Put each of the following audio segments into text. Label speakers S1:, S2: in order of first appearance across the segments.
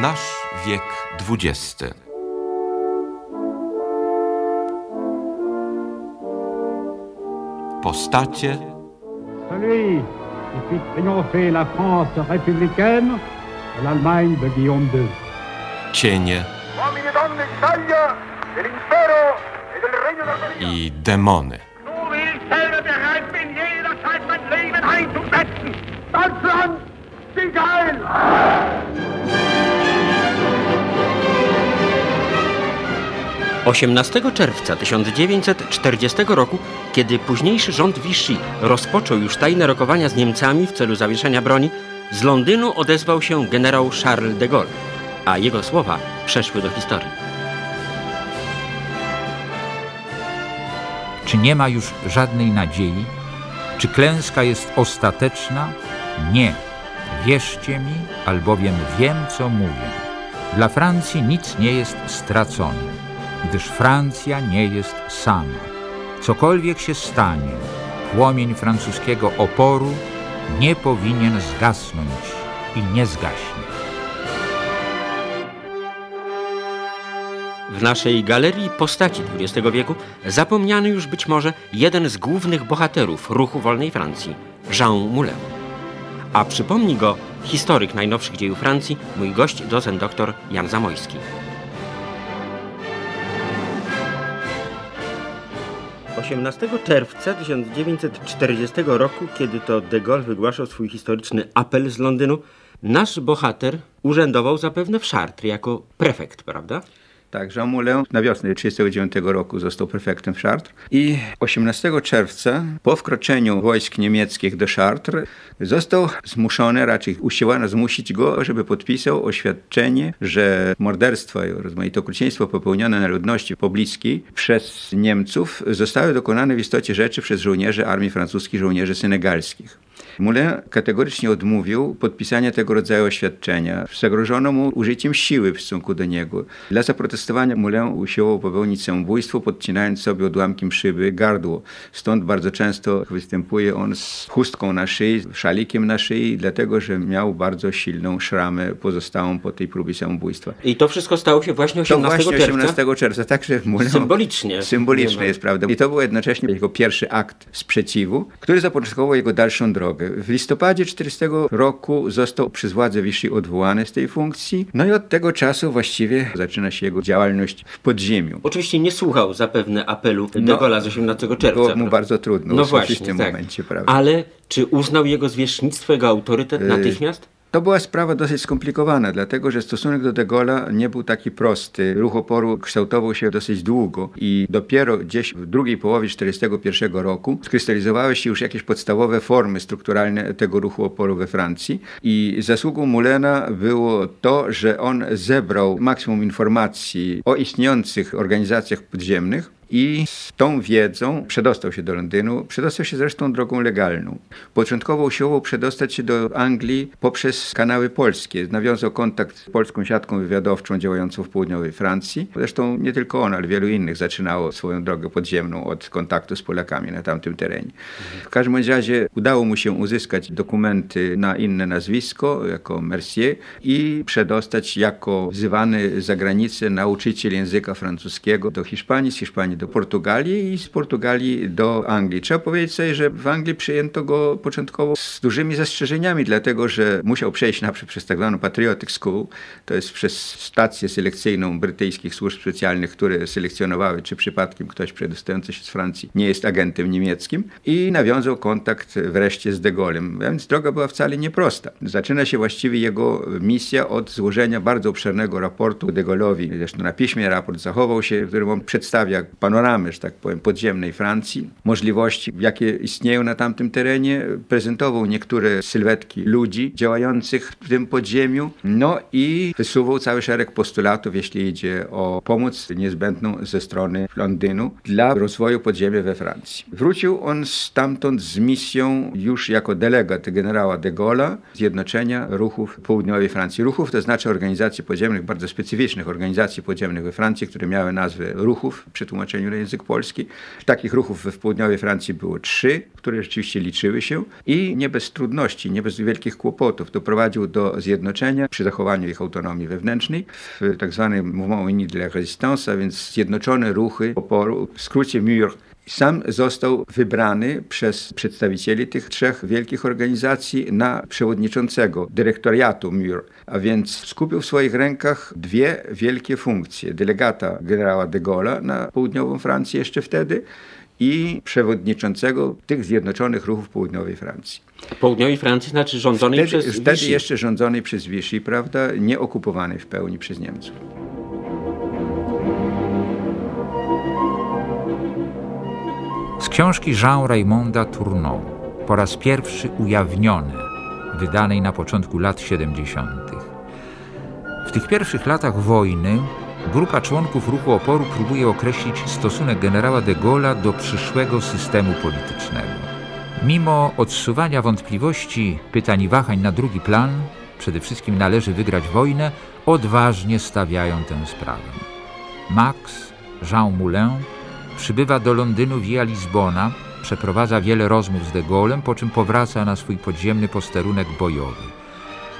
S1: Nasz wiek XX. Postacie,
S2: Celui qui fit triompher la France républicaine de l'Allemagne de Guillaume II.
S1: cienie
S3: e
S1: i demony.
S3: Deutschland, sieg heil!
S4: 18 czerwca 1940 roku, kiedy późniejszy rząd Vichy rozpoczął już tajne rokowania z Niemcami w celu zawieszenia broni, z Londynu odezwał się generał Charles de Gaulle, a jego słowa przeszły do historii.
S5: Czy nie ma już żadnej nadziei? Czy klęska jest ostateczna? Nie. Wierzcie mi, albowiem wiem, co mówię. Dla Francji nic nie jest stracone, gdyż Francja nie jest sama. Cokolwiek się stanie, płomień francuskiego oporu nie powinien zgasnąć i nie zgaśnie.
S4: W naszej galerii postaci XX wieku zapomniany już być może jeden z głównych bohaterów ruchu wolnej Francji, Jean Moulin. A przypomni go historyk najnowszych dziejów Francji, mój gość, docent dr Jan Zamojski. Osiemnastego czerwca 1940 roku, kiedy to de Gaulle wygłaszał swój historyczny apel z Londynu, nasz bohater urzędował zapewne w Chartres jako prefekt, prawda?
S6: Tak, Jean Moulin na wiosnę 1939 roku został prefektem w Chartres i 18 czerwca po wkroczeniu wojsk niemieckich do Chartres został zmuszony, raczej usiłowano zmusić go, żeby podpisał oświadczenie, że morderstwa i rozmaite okrucieństwo popełnione na ludności pobliskiej przez Niemców zostały dokonane w istocie rzeczy przez żołnierzy armii francuskich, żołnierzy senegalskich. Moulin kategorycznie odmówił podpisania tego rodzaju oświadczenia. Zagrożono mu użyciem siły w stosunku do niego. Dla zaprotestowania Moulin usiłował popełnić samobójstwo, podcinając sobie odłamkiem szyby gardło. Stąd bardzo często występuje on z chustką na szyi, szalikiem na szyi, dlatego że miał bardzo silną szramę pozostałą po tej próbie samobójstwa.
S4: I to wszystko stało się właśnie
S6: To
S4: 18
S6: właśnie
S4: czerwca.
S6: 18 czerwca, także Moulin...
S4: Symbolicznie.
S6: Symboliczne jest, prawda. I to był jednocześnie jego pierwszy akt sprzeciwu, który zapoczątkował jego dalszą drogę. W listopadzie 40 roku został przez władze Vichy odwołany z tej funkcji, no i od tego czasu właściwie zaczyna się jego działalność w podziemiu.
S4: Oczywiście nie słuchał zapewne apelu de
S6: No,
S4: Gaulle'a z 18 czerwca.
S6: Było mu
S4: prawda?
S6: bardzo trudno
S4: no właśnie,
S6: w tym
S4: tak.
S6: momencie, prawda.
S4: Ale czy uznał jego zwierzchnictwo, jego autorytet natychmiast?
S6: To była sprawa dosyć skomplikowana, dlatego że stosunek do de Gaulle'a nie był taki prosty. Ruch oporu kształtował się dosyć długo i dopiero gdzieś w drugiej połowie 1941 roku skrystalizowały się już jakieś podstawowe formy strukturalne tego ruchu oporu we Francji. I zasługą Mulena było to, że on zebrał maksimum informacji o istniejących organizacjach podziemnych, i z tą wiedzą przedostał się do Londynu, przedostał się zresztą drogą legalną. Początkowo usiłował przedostać się do Anglii poprzez kanały polskie. Nawiązał kontakt z polską siatką wywiadowczą działającą w południowej Francji. Zresztą nie tylko on, ale wielu innych zaczynało swoją drogę podziemną od kontaktu z Polakami na tamtym terenie. W każdym razie udało mu się uzyskać dokumenty na inne nazwisko, jako Mercier i przedostać jako wzywany za granicę nauczyciel języka francuskiego do Hiszpanii, z Hiszpanii do Portugalii i z Portugalii do Anglii. Trzeba powiedzieć sobie, że w Anglii przyjęto go początkowo z dużymi zastrzeżeniami, dlatego że musiał przejść naprzód przez tak zwaną Patriotic School, to jest przez stację selekcyjną brytyjskich służb specjalnych, które selekcjonowały, czy przypadkiem ktoś przedostający się z Francji nie jest agentem niemieckim i nawiązał kontakt wreszcie z de Gaulle'em, więc droga była wcale nieprosta. Zaczyna się właściwie jego misja od złożenia bardzo obszernego raportu de Gaulle'owi. Zresztą na piśmie raport zachował się, w którym on przedstawia panoramę, że tak powiem, podziemnej Francji, możliwości, jakie istnieją na tamtym terenie, prezentował niektóre sylwetki ludzi działających w tym podziemiu, no i wysuwał cały szereg postulatów, jeśli idzie o pomoc niezbędną ze strony Londynu dla rozwoju podziemia we Francji. Wrócił on stamtąd z misją już jako delegat generała de Gaulle'a Zjednoczenia Ruchów Południowej Francji. Ruchów to znaczy organizacji podziemnych, bardzo specyficznych organizacji podziemnych we Francji, które miały nazwę ruchów, przetłumaczenie na język polski. Takich ruchów w południowej Francji było trzy, które rzeczywiście liczyły się i nie bez trudności, nie bez wielkich kłopotów doprowadził do zjednoczenia przy zachowaniu ich autonomii wewnętrznej w tak zwanym Mouvement Uni de la Résistance, a więc zjednoczone ruchy oporu, w skrócie MUR, sam został wybrany przez przedstawicieli tych trzech wielkich organizacji na przewodniczącego dyrektoriatu MUR, a więc skupił w swoich rękach dwie wielkie funkcje. Delegata generała de Gaulle'a na południową Francję jeszcze wtedy i przewodniczącego tych zjednoczonych ruchów południowej Francji.
S4: Południowej Francji znaczy rządzonej
S6: wtedy,
S4: przez
S6: Wtedy
S4: Vichy.
S6: jeszcze rządzonej przez Vichy, prawda, nie okupowanej w pełni przez Niemców.
S5: Książki Jean Raymonda Tourneau, po raz pierwszy ujawnione, wydanej na początku lat 70. W tych pierwszych latach wojny grupa członków ruchu oporu próbuje określić stosunek generała de Gaulle'a do przyszłego systemu politycznego. Mimo odsuwania wątpliwości, pytań i wahań na drugi plan, przede wszystkim należy wygrać wojnę, odważnie stawiają tę sprawę. Max, Jean Moulin przybywa do Londynu via Lizbona, przeprowadza wiele rozmów z de Gaulle'em, po czym powraca na swój podziemny posterunek bojowy.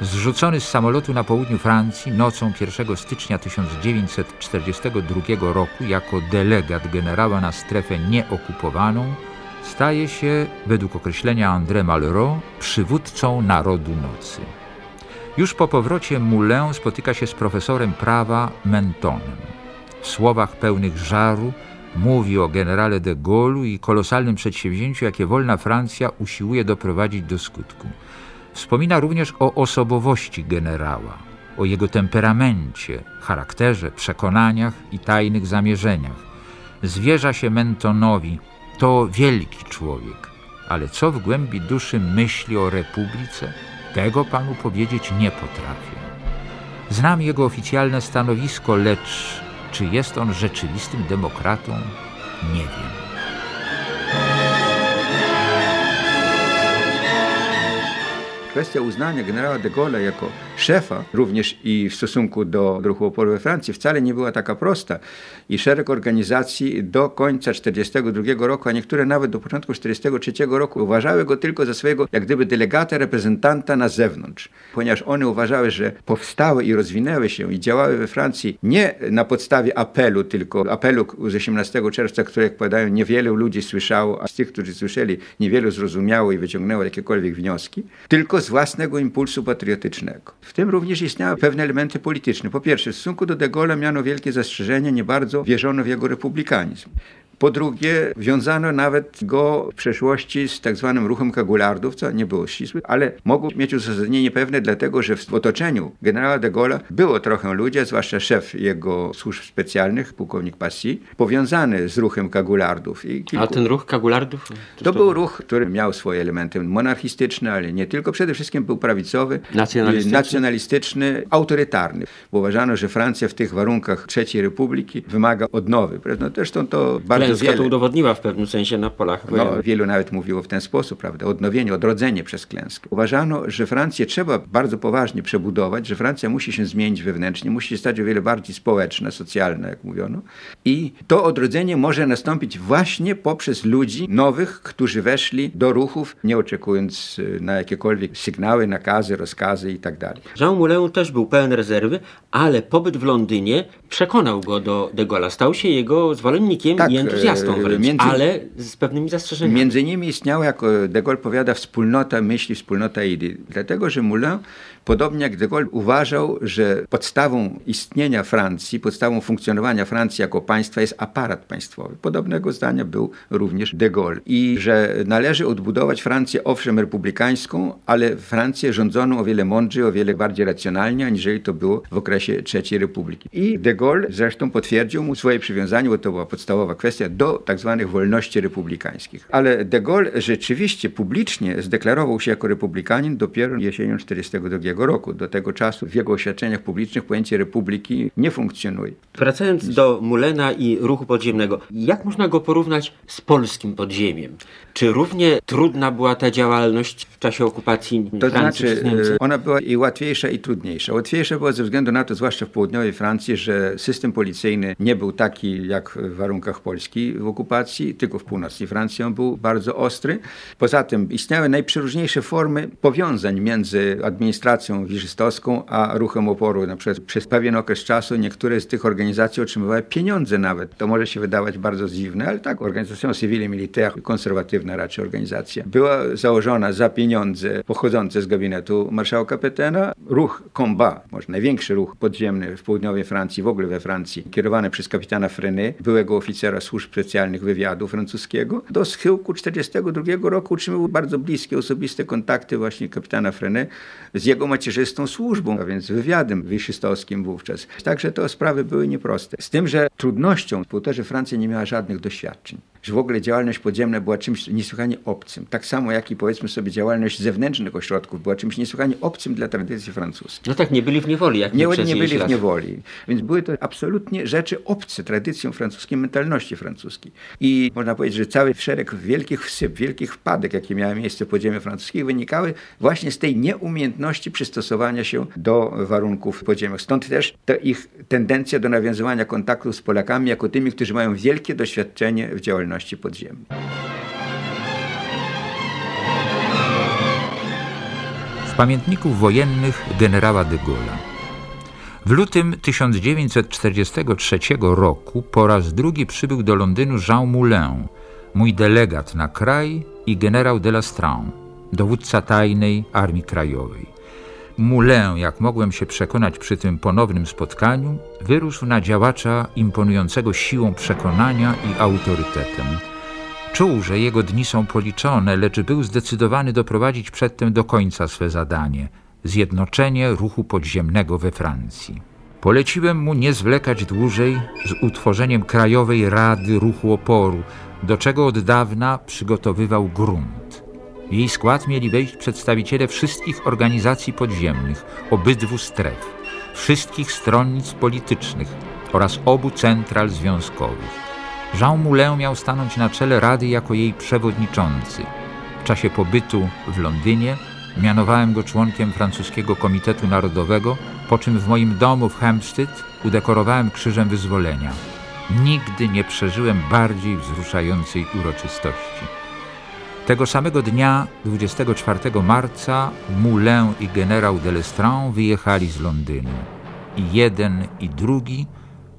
S5: Zrzucony z samolotu na południu Francji nocą 1 stycznia 1942 roku jako delegat generała na strefę nieokupowaną, staje się, według określenia André Malraux, przywódcą narodu nocy. Już po powrocie Moulin spotyka się z profesorem prawa Mentonem. W słowach pełnych żaru mówi o generale de Gaulle'u i kolosalnym przedsięwzięciu, jakie wolna Francja usiłuje doprowadzić do skutku. Wspomina również o osobowości generała, o jego temperamencie, charakterze, przekonaniach i tajnych zamierzeniach. Zwierza się Mentonowi, to wielki człowiek, ale co w głębi duszy myśli o republice, tego panu powiedzieć nie potrafię. Znam jego oficjalne stanowisko, lecz czy jest on rzeczywistym demokratą? Nie wiem.
S6: Kwestia uznania generała de Gaulle'a jako szefa, również i w stosunku do ruchu oporu we Francji, wcale nie była taka prosta. I szereg organizacji do końca 1942 roku, a niektóre nawet do początku 1943 roku uważały go tylko za swojego, jak gdyby, delegata, reprezentanta na zewnątrz. Ponieważ one uważały, że powstały i rozwinęły się i działały we Francji nie na podstawie apelu, tylko apelu z 18 czerwca, który, jak powiadają, niewielu ludzi słyszało, a z tych, którzy słyszeli, niewielu zrozumiało i wyciągnęło jakiekolwiek wnioski, tylko z własnego impulsu patriotycznego. W tym również istniały pewne elementy polityczne. Po pierwsze, w stosunku do de Gaulle'a miano wielkie zastrzeżenia, nie bardzo wierzono w jego republikanizm. Po drugie, wiązano nawet go w przeszłości z tak zwanym ruchem kagulardów, co nie było ścisłe, ale mogło mieć uzasadnienie pewne, dlatego że w otoczeniu generała de Gaulle'a było trochę ludzi, zwłaszcza szef jego służb specjalnych, pułkownik Passy, powiązany z ruchem kagulardów.
S4: A ten ruch kagulardów?
S6: To był ruch, który miał swoje elementy monarchistyczne, ale nie tylko. Przede wszystkim był prawicowy,
S4: Nacjonalistyczny?
S6: nacjonalistyczny autorytarny. Bo uważano, że Francja w tych warunkach trzeciej republiki wymaga odnowy. No, zresztą to bardzo
S4: Klęska
S6: wiele...
S4: to udowodniła w pewnym sensie na polach
S6: No, wielu nawet mówiło w ten sposób, prawda? Odnowienie, odrodzenie przez klęskę. Uważano, że Francję trzeba bardzo poważnie przebudować, że Francja musi się zmienić wewnętrznie, musi się stać o wiele bardziej społeczna, socjalna, jak mówiono. I to odrodzenie może nastąpić właśnie poprzez ludzi nowych, którzy weszli do ruchów, nie oczekując y, na jakiekolwiek sygnały, nakazy, rozkazy i tak dalej.
S4: Jean Moulin też był pełen rezerwy, ale pobyt w Londynie przekonał go do de Gaulle'a. Stał się jego zwolennikiem
S6: Tak,
S4: i entuzjastą
S6: e,
S4: wręcz,
S6: między-
S4: ale z pewnymi zastrzeżeniami.
S6: Między nimi istniała, jak de Gaulle powiada, wspólnota myśli, wspólnota idei. Dlatego, że Moulin, podobnie jak de Gaulle, uważał, że podstawą istnienia Francji, podstawą funkcjonowania Francji jako państwa jest aparat państwowy. Podobnego zdania był również de Gaulle. I że należy odbudować Francję, owszem, republikańską, ale Francję rządzoną o wiele mądrzej, o wiele bardziej racjonalnie, aniżeli to było w okresie III Republiki. I de Gaulle zresztą potwierdził mu swoje przywiązanie, bo to była podstawowa kwestia, do tak zwanych wolności republikańskich. Ale de Gaulle rzeczywiście publicznie zdeklarował się jako republikanin dopiero jesienią 1942 roku. Do tego czasu w jego oświadczeniach publicznych pojęcie republiki nie funkcjonuje.
S4: Wracając do Mulena i ruchu podziemnego, jak można go porównać z polskim podziemiem? Czy równie trudna była ta działalność w czasie okupacji
S6: To
S4: Francji
S6: znaczy, e, ona była i łatwiejsza, i trudniejsza. Łatwiejsza była ze względu na to, zwłaszcza w południowej Francji, że system policyjny nie był taki jak w warunkach Polski w okupacji, tylko w północnej Francji on był bardzo ostry. Poza tym istniały najprzeróżniejsze formy powiązań między administracją wiżystowską a ruchem oporu. Na przykład przez pewien okres czasu niektóre z tych organizacji otrzymywały pieniądze nawet. To może się wydawać bardzo dziwne, ale tak, Organizacja Civile Militaire, konserwatywna raczej organizacja, była założona za pieniądze pochodzące z gabinetu marszałka Petena. Ruch Combat, może największy ruch podziemny w południowej Francji, w ogóle we Francji, kierowany przez kapitana Frenet, byłego oficera służb specjalnych wywiadu francuskiego. Do schyłku 1942 roku utrzymywał bardzo bliskie, osobiste kontakty właśnie kapitana Frenet z jego macierzystą służbą, a więc wywiadem wyszystowskim wówczas. Także to sprawy były nieproste. Z tym, że trudnością to, że Francja nie miała żadnych doświadczeń że w ogóle działalność podziemna była czymś niesłychanie obcym. Tak samo jak i powiedzmy sobie działalność zewnętrznych ośrodków była czymś niesłychanie obcym dla tradycji francuskiej.
S4: No tak, nie byli w niewoli, jak
S6: Nie, nie
S4: ileś
S6: byli w niewoli. Więc były to absolutnie rzeczy obce tradycjom francuskiej, mentalności francuskiej. I można powiedzieć, że cały szereg wielkich wsyp, wielkich wpadek, jakie miały miejsce w podziemiu francuskich, wynikały właśnie z tej nieumiejętności przystosowania się do warunków podziemnych. Stąd też ta ich tendencja do nawiązywania kontaktów z Polakami jako tymi, którzy mają wielkie doświadczenie w działalności podziemnej.
S5: Z wojennych generała de Gaulle'a. W lutym 1943 roku po raz drugi przybył do Londynu Jean Moulin, mój delegat na kraj i generał de Lastran, dowódca tajnej Armii Krajowej. Moulin, jak mogłem się przekonać przy tym ponownym spotkaniu, wyrósł na działacza imponującego siłą przekonania i autorytetem. Czuł, że jego dni są policzone, lecz był zdecydowany doprowadzić przedtem do końca swe zadanie zjednoczenie ruchu podziemnego we Francji. Poleciłem mu nie zwlekać dłużej z utworzeniem Krajowej Rady Ruchu Oporu, do czego od dawna przygotowywał grunt. W jej skład mieli wejść przedstawiciele wszystkich organizacji podziemnych, obydwu stref, wszystkich stronnic politycznych oraz obu central związkowych. Jean Moulin miał stanąć na czele Rady jako jej przewodniczący. W czasie pobytu w Londynie mianowałem go członkiem francuskiego Komitetu Narodowego, po czym w moim domu w Hampstead udekorowałem Krzyżem Wyzwolenia. Nigdy nie przeżyłem bardziej wzruszającej uroczystości. Tego samego dnia, 24 marca, Moulin i generał de Lestrange wyjechali z Londynu. I jeden i drugi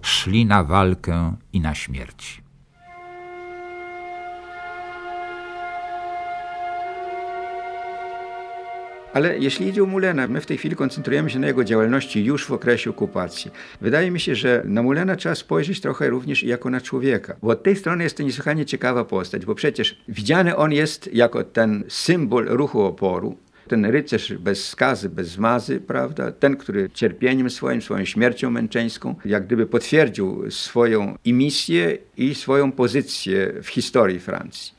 S5: szli na walkę i na śmierć.
S6: Ale jeśli idzie o Mulena, my w tej chwili koncentrujemy się na jego działalności już w okresie okupacji. Wydaje mi się, że na Mulena trzeba spojrzeć trochę również jako na człowieka. Bo od tej strony jest to niesłychanie ciekawa postać, bo przecież widziany on jest jako ten symbol ruchu oporu, ten rycerz bez skazy, bez zmazy, prawda? Ten, który cierpieniem swoim, swoją śmiercią męczeńską, jak gdyby potwierdził swoją misję i swoją pozycję w historii Francji.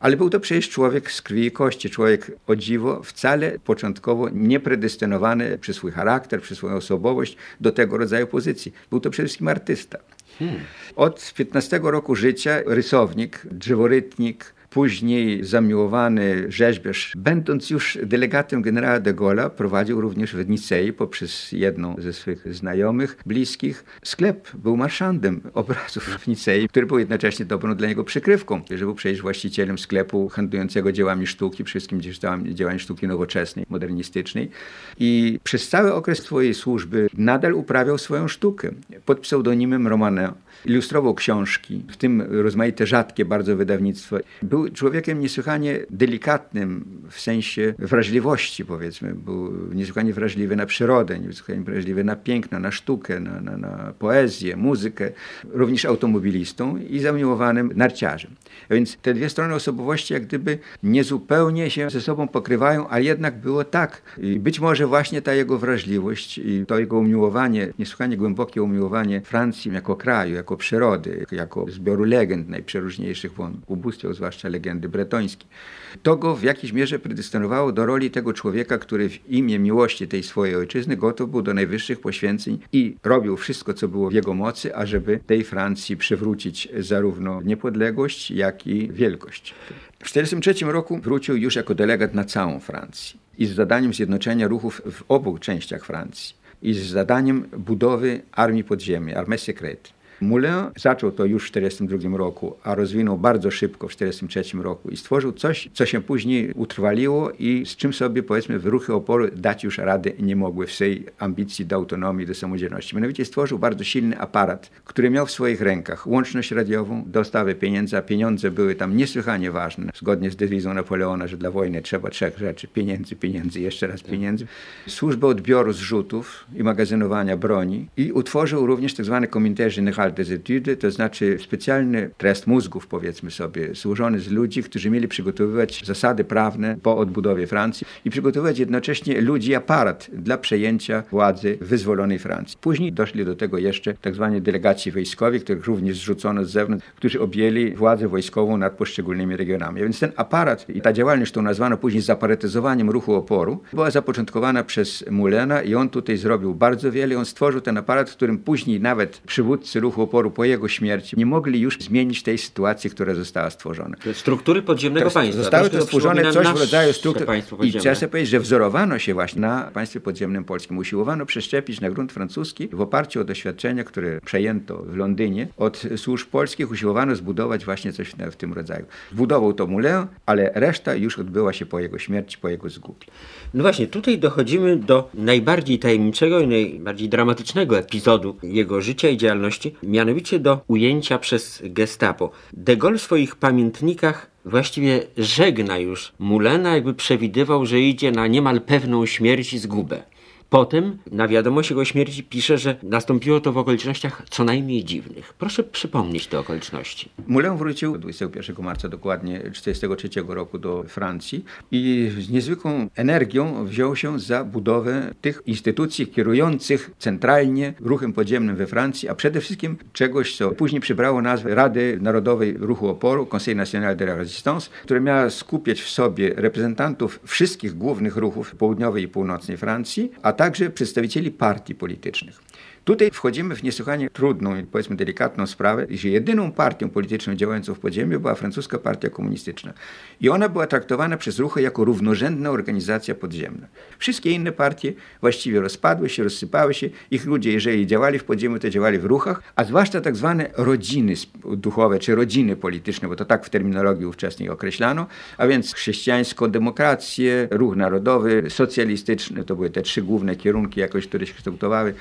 S6: Ale był to przecież człowiek z krwi i kości, człowiek o dziwo wcale początkowo niepredestynowany przez swój charakter, przez swoją osobowość do tego rodzaju pozycji. Był to przede wszystkim artysta. Hmm. Od 15 roku życia rysownik, drzeworytnik, później zamiłowany rzeźbiarz, będąc już delegatem generała de Gaulle'a, prowadził również w Nicei poprzez jedną ze swych znajomych, bliskich. Sklep był marszandem obrazów w Nicei, który był jednocześnie dobrą dla niego przykrywką, że był przecież właścicielem sklepu handlującego dziełami sztuki, wszystkim dziełami, sztuki nowoczesnej, modernistycznej. I przez cały okres swojej służby nadal uprawiał swoją sztukę pod pseudonimem Romanin. Ilustrował książki, w tym rozmaite rzadkie bardzo wydawnictwo. Był człowiekiem niesłychanie delikatnym w sensie wrażliwości, powiedzmy. Był niesłychanie wrażliwy na przyrodę, niesłychanie wrażliwy na piękno, na sztukę, na, na, na poezję, muzykę. Również automobilistą i zamiłowanym narciarzem. Więc te dwie strony osobowości jak gdyby niezupełnie się ze sobą pokrywają, a jednak było tak. I być może właśnie ta jego wrażliwość i to jego umiłowanie, niesłychanie głębokie umiłowanie Francji jako kraju, jako jako przyrody, jako zbioru legend najprzeróżniejszych, bo on ubóstwiał zwłaszcza legendy bretońskie. To go w jakiejś mierze predestynowało do roli tego człowieka, który w imię miłości tej swojej ojczyzny gotów był do najwyższych poświęceń i robił wszystko, co było w jego mocy, ażeby tej Francji przywrócić zarówno niepodległość, jak i wielkość. W 1943 roku wrócił już jako delegat na całą Francję i z zadaniem zjednoczenia ruchów w obu częściach Francji i z zadaniem budowy armii podziemnej, armii secrète. Moulin zaczął to już w 1942 roku, a rozwinął bardzo szybko w 1943 roku i stworzył coś, co się później utrwaliło i z czym sobie, powiedzmy, w ruchy oporu dać już rady nie mogły w swej ambicji do autonomii, do samodzielności. Mianowicie stworzył bardzo silny aparat, który miał w swoich rękach łączność radiową, dostawę pieniędzy, a pieniądze były tam niesłychanie ważne, zgodnie z dewizą Napoleona, że dla wojny trzeba trzech rzeczy, pieniędzy, pieniędzy, jeszcze raz pieniędzy, służbę odbioru zrzutów i magazynowania broni i utworzył również tzw. Tak Comité Des études, to znaczy specjalny trest mózgów, powiedzmy sobie, złożony z ludzi, którzy mieli przygotowywać zasady prawne po odbudowie Francji i przygotowywać jednocześnie ludzi, aparat dla przejęcia władzy wyzwolonej Francji. Później doszli do tego jeszcze tak zwani delegaci wojskowi, których również zrzucono z zewnątrz, którzy objęli władzę wojskową nad poszczególnymi regionami. A więc ten aparat i ta działalność, którą nazwano później zaparetyzowaniem ruchu oporu, była zapoczątkowana przez Mulena i on tutaj zrobił bardzo wiele. On stworzył ten aparat, w którym później nawet przywódcy ruchu oporu po jego śmierci nie mogli już zmienić tej sytuacji, która została stworzona.
S4: Struktury podziemnego państwa.
S6: Zostały
S4: To
S6: stworzone coś w rodzaju struktur. I trzeba sobie powiedzieć, że wzorowano się właśnie na państwie podziemnym polskim. Usiłowano przeszczepić na grunt francuski w oparciu o doświadczenia, które przejęto w Londynie od służb polskich. Usiłowano zbudować właśnie coś w, w tym rodzaju. Budował to Moulin, ale reszta już odbyła się po jego śmierci, po jego zgubie.
S4: No właśnie, tutaj dochodzimy do najbardziej tajemniczego i najbardziej dramatycznego epizodu jego życia i działalności, mianowicie do ujęcia przez gestapo. De Gaulle w swoich pamiętnikach właściwie żegna już Mulena, jakby przewidywał, że idzie na niemal pewną śmierć i zgubę. Potem na wiadomość jego śmierci pisze, że nastąpiło to w okolicznościach co najmniej dziwnych. Proszę przypomnieć te okoliczności.
S6: Moulin wrócił 21 marca dokładnie 1943 roku do Francji i z niezwykłą energią wziął się za budowę tych instytucji kierujących centralnie ruchem podziemnym we Francji, a przede wszystkim czegoś, co później przybrało nazwę Rady Narodowej Ruchu Oporu, Conseil National de la Résistance, która miała skupiać w sobie reprezentantów wszystkich głównych ruchów południowej i północnej Francji, a także przedstawicieli partii politycznych. Tutaj wchodzimy w niesłychanie trudną i powiedzmy delikatną sprawę, że jedyną partią polityczną działającą w podziemiu była francuska partia komunistyczna. I ona była traktowana przez ruchy jako równorzędna organizacja podziemna. Wszystkie inne partie właściwie rozpadły się, rozsypały się. Ich ludzie, jeżeli działali w podziemiu, to działali w ruchach, a zwłaszcza tak zwane rodziny duchowe, czy rodziny polityczne, bo to tak w terminologii ówczesnej określano, a więc chrześcijańsko-demokrację, ruch narodowy, socjalistyczny, to były te trzy główne kierunki jakoś, które się kształtowały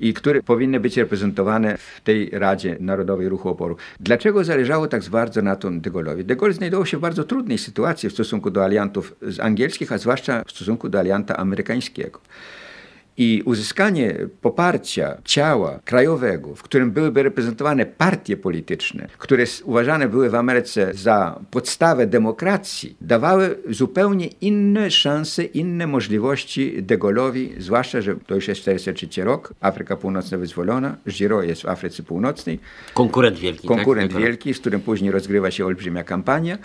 S6: i powinny być reprezentowane w tej Radzie Narodowej Ruchu Oporu. Dlaczego zależało tak bardzo na tym de Gaulle'owi? De Gaulle znajdował się w bardzo trudnej sytuacji w stosunku do aliantów angielskich, a zwłaszcza w stosunku do alianta amerykańskiego. I uzyskanie poparcia ciała krajowego, w którym byłyby reprezentowane partie polityczne, które uważane były w Ameryce za podstawę demokracji, dawały zupełnie inne szanse, inne możliwości De Gaulle'owi, zwłaszcza, że to już jest 43 rok, Afryka Północna wyzwolona, Giraud jest w Afryce Północnej.
S4: Konkurent wielki.
S6: Konkurent
S4: tak?
S6: wielki, z którym później rozgrywa się olbrzymia kampania.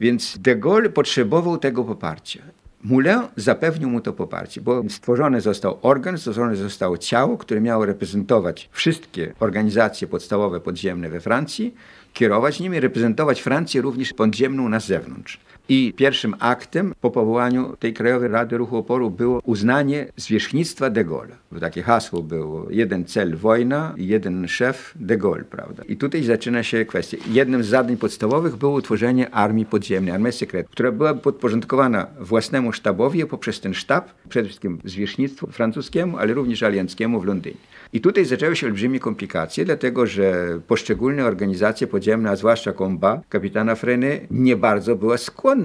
S6: Więc De Gaulle potrzebował tego poparcia. Moulin zapewnił mu to poparcie, bo stworzony został organ, stworzone zostało ciało, które miało reprezentować wszystkie organizacje podstawowe podziemne we Francji, kierować nimi, reprezentować Francję również podziemną na zewnątrz. I pierwszym aktem po powołaniu tej Krajowej Rady Ruchu Oporu było uznanie zwierzchnictwa de Gaulle. Bo takie hasło było jeden cel wojna, jeden szef de Gaulle, prawda? I tutaj zaczyna się kwestia. Jednym z zadań podstawowych było utworzenie armii podziemnej, armii sekret, która byłaby podporządkowana własnemu sztabowi, poprzez ten sztab przede wszystkim zwierzchnictwu francuskiemu, ale również alianckiemu w Londynie. I tutaj zaczęły się olbrzymie komplikacje, dlatego że poszczególne organizacje podziemne, a zwłaszcza Combat kapitana Freny, nie bardzo była skłonna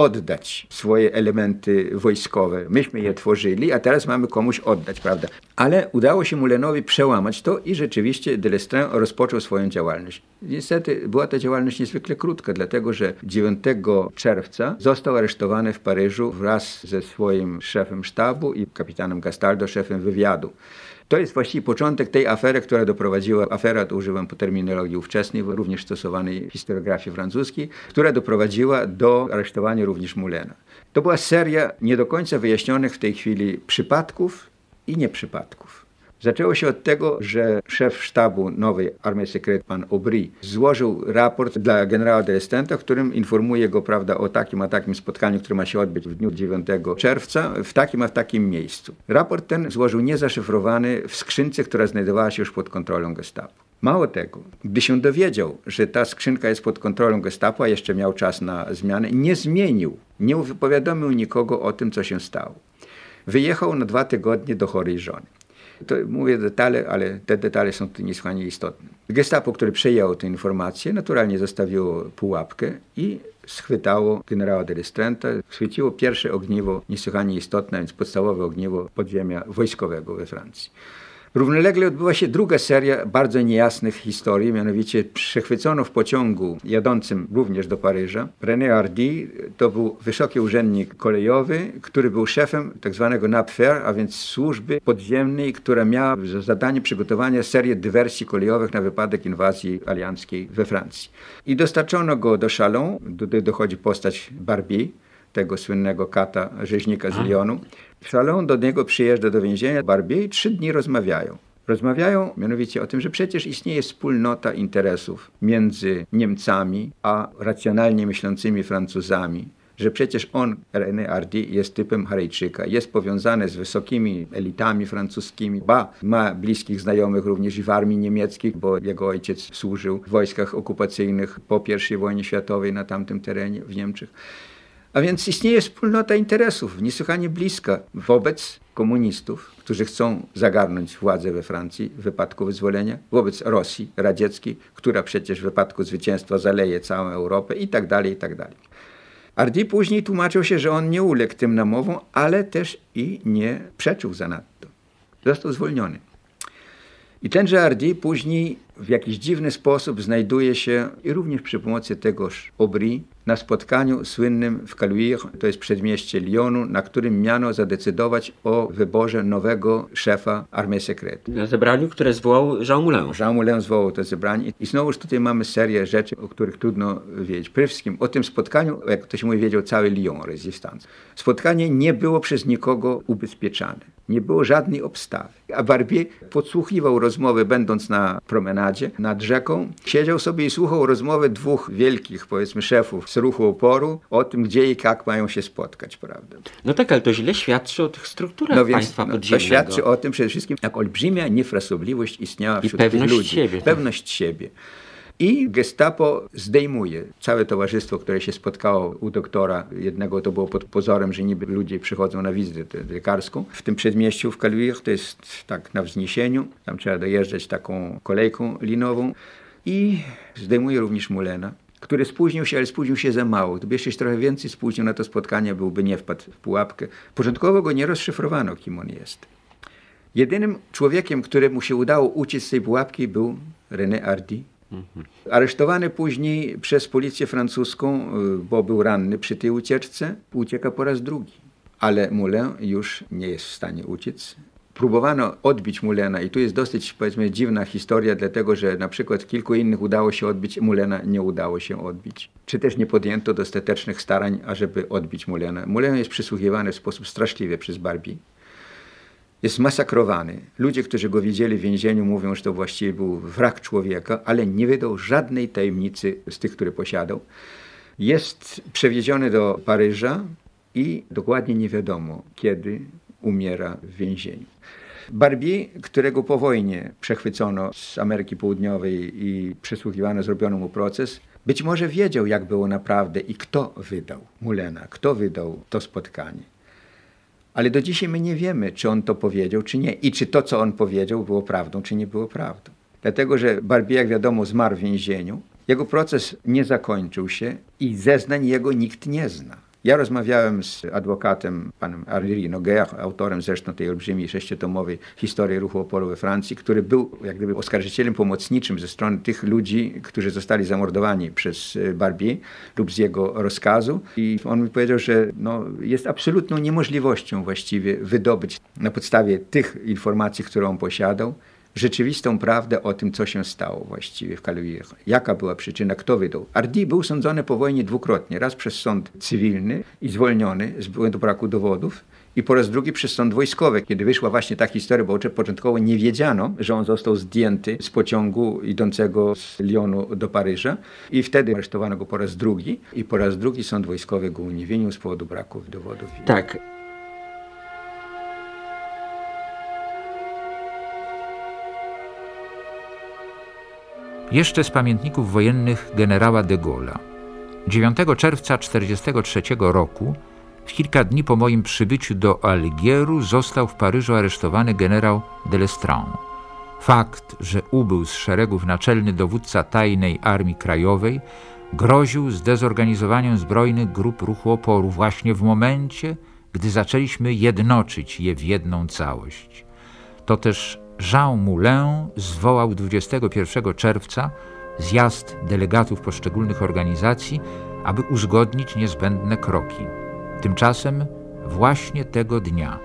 S6: oddać swoje elementy wojskowe. Myśmy je tworzyli, a teraz mamy komuś oddać, prawda? Ale udało się Mulenowi przełamać to i rzeczywiście Delestrin rozpoczął swoją działalność. Niestety była ta działalność niezwykle krótka, dlatego że 9 czerwca został aresztowany w Paryżu wraz ze swoim szefem sztabu i kapitanem Castaldo, szefem wywiadu. To jest właściwie początek tej afery, która doprowadziła, afera, to używam po terminologii ówczesnej, również stosowanej w historiografii francuskiej, która doprowadziła do aresztowania również Mulena. To była seria nie do końca wyjaśnionych w tej chwili przypadków i nieprzypadków. Zaczęło się od tego, że szef sztabu nowej Armii Sekret, pan Aubry, złożył raport dla generała de Estenta, w którym informuje go prawda, o takim a takim spotkaniu, które ma się odbyć w dniu 9 czerwca w takim a w takim miejscu. Raport ten złożył niezaszyfrowany w skrzynce, która znajdowała się już pod kontrolą gestapo. Mało tego, gdy się dowiedział, że ta skrzynka jest pod kontrolą gestapo, a jeszcze miał czas na zmianę, nie zmienił, nie powiadomił nikogo o tym, co się stało. Wyjechał na dwa tygodnie do chorej żony. To mówię detale, ale te detale są tu niesłychanie istotne. Gestapo, które przejęło tę informację, naturalnie zostawiło pułapkę i schwytało generała de Restrenta. Schwyciło pierwsze ogniwo, niesłychanie istotne, więc podstawowe ogniwo podziemia wojskowego we Francji. Równolegle odbyła się druga seria bardzo niejasnych historii, mianowicie przechwycono w pociągu jadącym również do Paryża. René Hardy to był wysoki urzędnik kolejowy, który był szefem tzw. Tak NAPFER, a więc służby podziemnej, która miała za zadanie przygotowania serii dywersji kolejowych na wypadek inwazji alianckiej we Francji. I dostarczono go do Chalon, tutaj dochodzi postać Barbie, tego słynnego kata rzeźnika z Lyonu. Szalon do niego przyjeżdża do więzienia Barbie i trzy dni rozmawiają. Rozmawiają mianowicie o tym, że przecież istnieje wspólnota interesów między Niemcami a racjonalnie myślącymi Francuzami, że przecież on, René Hardy, jest typem Harejczyka, jest powiązany z wysokimi elitami francuskimi, ba, ma bliskich znajomych również i w armii niemieckiej, bo jego ojciec służył w wojskach okupacyjnych po I wojnie światowej na tamtym terenie w Niemczech. A więc istnieje wspólnota interesów, niesłychanie bliska wobec komunistów, którzy chcą zagarnąć władzę we Francji w wypadku wyzwolenia, wobec Rosji radzieckiej, która przecież w wypadku zwycięstwa zaleje całą Europę i tak dalej, i tak dalej. Ardi później tłumaczył się, że on nie uległ tym namowom, ale też i nie przeczył zanadto. Został zwolniony. I tenże Ardi później w jakiś dziwny sposób znajduje się i również przy pomocy tegoż Aubry na spotkaniu słynnym w Caluire, to jest przedmieście Lyonu, na którym miano zadecydować o wyborze nowego szefa Armii Secrete.
S4: Na zebraniu, które zwołał Jean Moulin.
S6: Jean Moulin zwołał to zebranie i znowuż tutaj mamy serię rzeczy, o których trudno wiedzieć. Przede wszystkim o tym spotkaniu, jak to się mówi, wiedział cały Lyon, rezystans. Spotkanie nie było przez nikogo ubezpieczane. Nie było żadnej obstawy. A Barbier podsłuchiwał rozmowy, będąc na promenadzie nad rzeką. Siedział sobie i słuchał rozmowy dwóch wielkich, powiedzmy, szefów z ruchu oporu o tym, gdzie i jak mają się spotkać, prawda?
S4: No tak, ale to źle świadczy o tych strukturach
S6: no więc,
S4: państwa
S6: no,
S4: podziemnego.
S6: To świadczy o tym przede wszystkim, jak olbrzymia niefrasobliwość istniała
S4: I
S6: wśród tych
S4: pewność
S6: ludzi.
S4: siebie, tak.
S6: Pewność siebie. I gestapo zdejmuje całe towarzystwo, które się spotkało u doktora. Jednego to było pod pozorem, że niby ludzie przychodzą na wizytę lekarską. W tym przedmieściu w Caluire to jest tak na wzniesieniu. Tam trzeba dojeżdżać taką kolejką linową. I zdejmuje również Mulena który spóźnił się, ale spóźnił się za mało. Gdyby jeszcze trochę więcej spóźnił na to spotkanie, byłby nie wpadł w pułapkę. Początkowo go nie rozszyfrowano, kim on jest. Jedynym człowiekiem, któremu się udało uciec z tej pułapki był René Hardy. Aresztowany później przez policję francuską, y, bo był ranny przy tej ucieczce, ucieka po raz drugi. Ale Moulin już nie jest w stanie uciec próbowano odbić Mulena i tu jest dosyć, powiedzmy, dziwna historia, dlatego że na przykład kilku innych udało się odbić, Mulena nie udało się odbić. Czy też nie podjęto dostatecznych starań, ażeby odbić Mulena. Mulen jest przysłuchiwany w sposób straszliwy przez Barbie. Jest masakrowany. Ludzie, którzy go widzieli w więzieniu, mówią, że to właściwie był wrak człowieka, ale nie wydał żadnej tajemnicy z tych, które posiadał. Jest przewieziony do Paryża i dokładnie nie wiadomo, kiedy umiera w więzieniu. Barbie, którego po wojnie przechwycono z Ameryki Południowej i przesłuchiwano, zrobiono mu proces, być może wiedział, jak było naprawdę i kto wydał Mulena, kto wydał to spotkanie. Ale do dzisiaj my nie wiemy, czy on to powiedział, czy nie. I czy to, co on powiedział, było prawdą, czy nie było prawdą. Dlatego, że Barbie, jak wiadomo, zmarł w więzieniu. Jego proces nie zakończył się i zeznań jego nikt nie zna. Ja rozmawiałem z adwokatem, panem Henri Noguer, autorem zresztą tej olbrzymiej sześciotomowej historii ruchu oporu we Francji, który był jak gdyby oskarżycielem pomocniczym ze strony tych ludzi, którzy zostali zamordowani przez e, Barbier lub z jego rozkazu. I on mi powiedział, że no, jest absolutną niemożliwością właściwie wydobyć na podstawie tych informacji, które on posiadał, rzeczywistą prawdę o tym, co się stało właściwie w Caluire. Jaka była przyczyna, kto wydał. Ardi był sądzony po wojnie dwukrotnie. Raz przez sąd cywilny i zwolniony z braku dowodów i po raz drugi przez sąd wojskowy, kiedy wyszła właśnie ta historia, bo początkowo nie wiedziano, że on został zdjęty z pociągu idącego z Lyonu do Paryża i wtedy aresztowano go po raz drugi i po raz drugi sąd wojskowy go uniewinnił z powodu braku dowodów.
S4: Tak,
S5: Jeszcze z pamiętników wojennych generała de Gaulle'a. 9 czerwca 1943 roku, w kilka dni po moim przybyciu do Algieru, został w Paryżu aresztowany generał de Lestrange. Fakt, że ubył z szeregów naczelny dowódca tajnej Armii Krajowej, groził zdezorganizowaniem zbrojnych grup ruchu oporu właśnie w momencie, gdy zaczęliśmy jednoczyć je w jedną całość. To też Jean Moulin zwołał 21 czerwca zjazd delegatów poszczególnych organizacji, aby uzgodnić niezbędne kroki. Tymczasem właśnie tego dnia,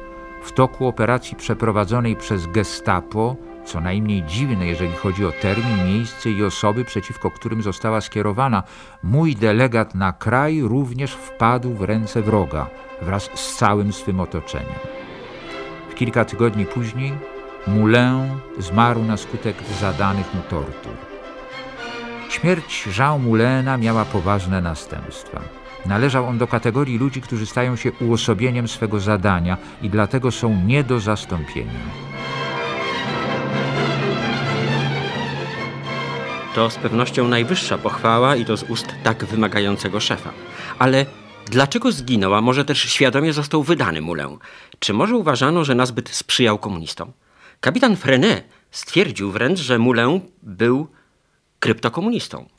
S5: w toku operacji przeprowadzonej przez Gestapo, co najmniej dziwne, jeżeli chodzi o termin, miejsce i osoby, przeciwko którym została skierowana, mój delegat na kraj również wpadł w ręce wroga wraz z całym swym otoczeniem. W kilka tygodni później Moulin zmarł na skutek zadanych mu tortur. Śmierć Jean Moulina miała poważne następstwa. Należał on do kategorii ludzi, którzy stają się uosobieniem swego zadania i dlatego są nie do zastąpienia.
S4: To z pewnością najwyższa pochwała i to z ust tak wymagającego szefa. Ale dlaczego zginął, a może też świadomie został wydany Mulę? Czy może uważano, że nazbyt sprzyjał komunistom? Kapitan Frenet stwierdził wręcz, że Moulin był kryptokomunistą.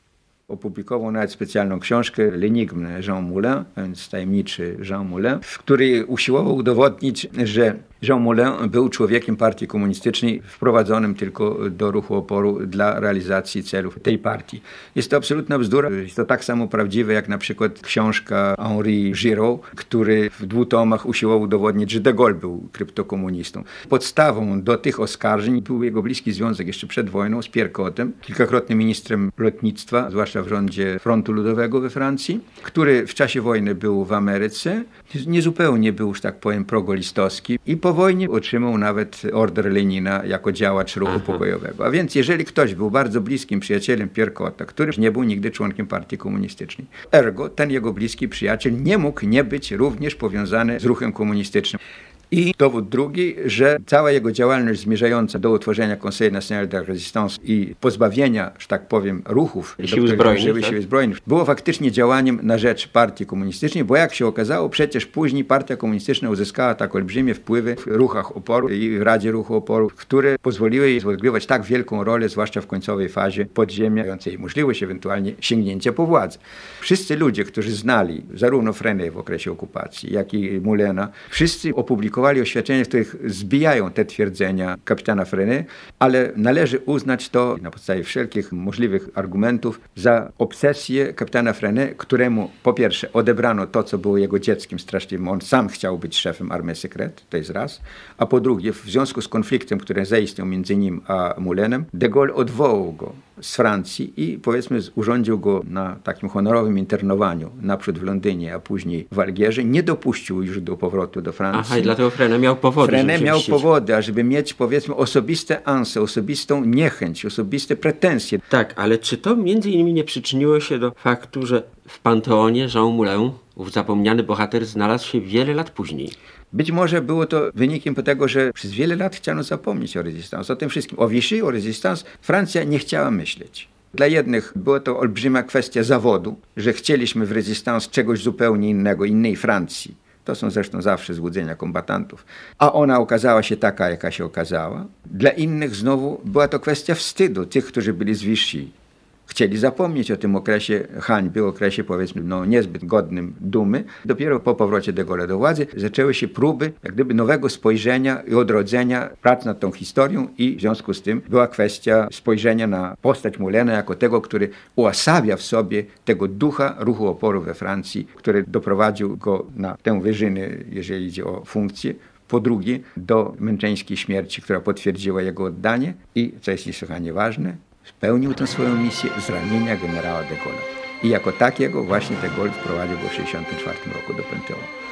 S6: Opublikował nawet specjalną książkę L'Enigme Jean Moulin, więc tajemniczy Jean Moulin, w której usiłował udowodnić, że Jean Moulin był człowiekiem partii komunistycznej wprowadzonym tylko do ruchu oporu dla realizacji celów tej partii. Jest to absolutna bzdura. Jest to tak samo prawdziwe jak na przykład książka Henri Giraud, który w dwóch tomach usiłował udowodnić, że de Gaulle był kryptokomunistą. Podstawą do tych oskarżeń był jego bliski związek jeszcze przed wojną z Pierre Cotem, kilkakrotnym ministrem lotnictwa, zwłaszcza w rządzie Frontu Ludowego we Francji, który w czasie wojny był w Ameryce, niezupełnie był, że tak powiem, progolistowski i po wojnie otrzymał nawet order Lenina jako działacz ruchu Aha. pokojowego. A więc jeżeli ktoś był bardzo bliskim przyjacielem Pierkota, który nie był nigdy członkiem partii komunistycznej, ergo ten jego bliski przyjaciel nie mógł nie być również powiązany z ruchem komunistycznym. I dowód drugi, że cała jego działalność zmierzająca do utworzenia Conseil National de Résistance i pozbawienia, że tak powiem, ruchów
S4: sił zbrojnych,
S6: tak? sił zbrojnych, było faktycznie działaniem na rzecz partii komunistycznej, bo jak się okazało, przecież później partia komunistyczna uzyskała tak olbrzymie wpływy w ruchach oporu i w Radzie Ruchu Oporu, które pozwoliły jej odgrywać tak wielką rolę, zwłaszcza w końcowej fazie podziemia, dającej możliwość ewentualnie sięgnięcia po władzę. Wszyscy ludzie, którzy znali zarówno Frenet w okresie okupacji, jak i Mulena, wszyscy opublikowali opublikowali oświadczenia, w których zbijają te twierdzenia kapitana Freny, ale należy uznać to na podstawie wszelkich możliwych argumentów za obsesję kapitana Freny, któremu po pierwsze odebrano to, co było jego dzieckiem straszliwym. On sam chciał być szefem Armii Sekret, to jest raz. A po drugie, w związku z konfliktem, który zaistniał między nim a Moulenem, de Gaulle odwołał go z Francji i powiedzmy urządził go na takim honorowym internowaniu, naprzód w Londynie, a później w Algierze. Nie dopuścił już do powrotu do Francji.
S4: Aha, i dlatego Frene miał powody.
S6: Frene miał powody, ażeby mieć powiedzmy osobiste anse, osobistą niechęć, osobiste pretensje.
S4: Tak, ale czy to między innymi nie przyczyniło się do faktu, że w Panteonie Jean Moulin, ów zapomniany bohater, znalazł się wiele lat później?
S6: Być może było to wynikiem tego, że przez wiele lat chciano zapomnieć o rezystans, o tym wszystkim. O Vichy, o rezystans Francja nie chciała myśleć. Dla jednych była to olbrzymia kwestia zawodu, że chcieliśmy w rezystans czegoś zupełnie innego, innej Francji to są zresztą zawsze złudzenia kombatantów. A ona okazała się taka, jaka się okazała. Dla innych znowu była to kwestia wstydu, tych, którzy byli z Vichy. Chcieli zapomnieć o tym okresie hańby, okresie powiedzmy no, niezbyt godnym dumy. Dopiero po powrocie de Gaulle do władzy zaczęły się próby jak gdyby nowego spojrzenia i odrodzenia prac nad tą historią i w związku z tym była kwestia spojrzenia na postać Mulena jako tego, który uosabia w sobie tego ducha ruchu oporu we Francji, który doprowadził go na tę wyżynę, jeżeli idzie o funkcję, po drugie do męczeńskiej śmierci, która potwierdziła jego oddanie i, co jest niesłychanie ważne, spełnił tę swoją misję z ramienia generała de Gaulle. I jako takiego właśnie de Gaulle wprowadził go w 1964 roku do Panteonu.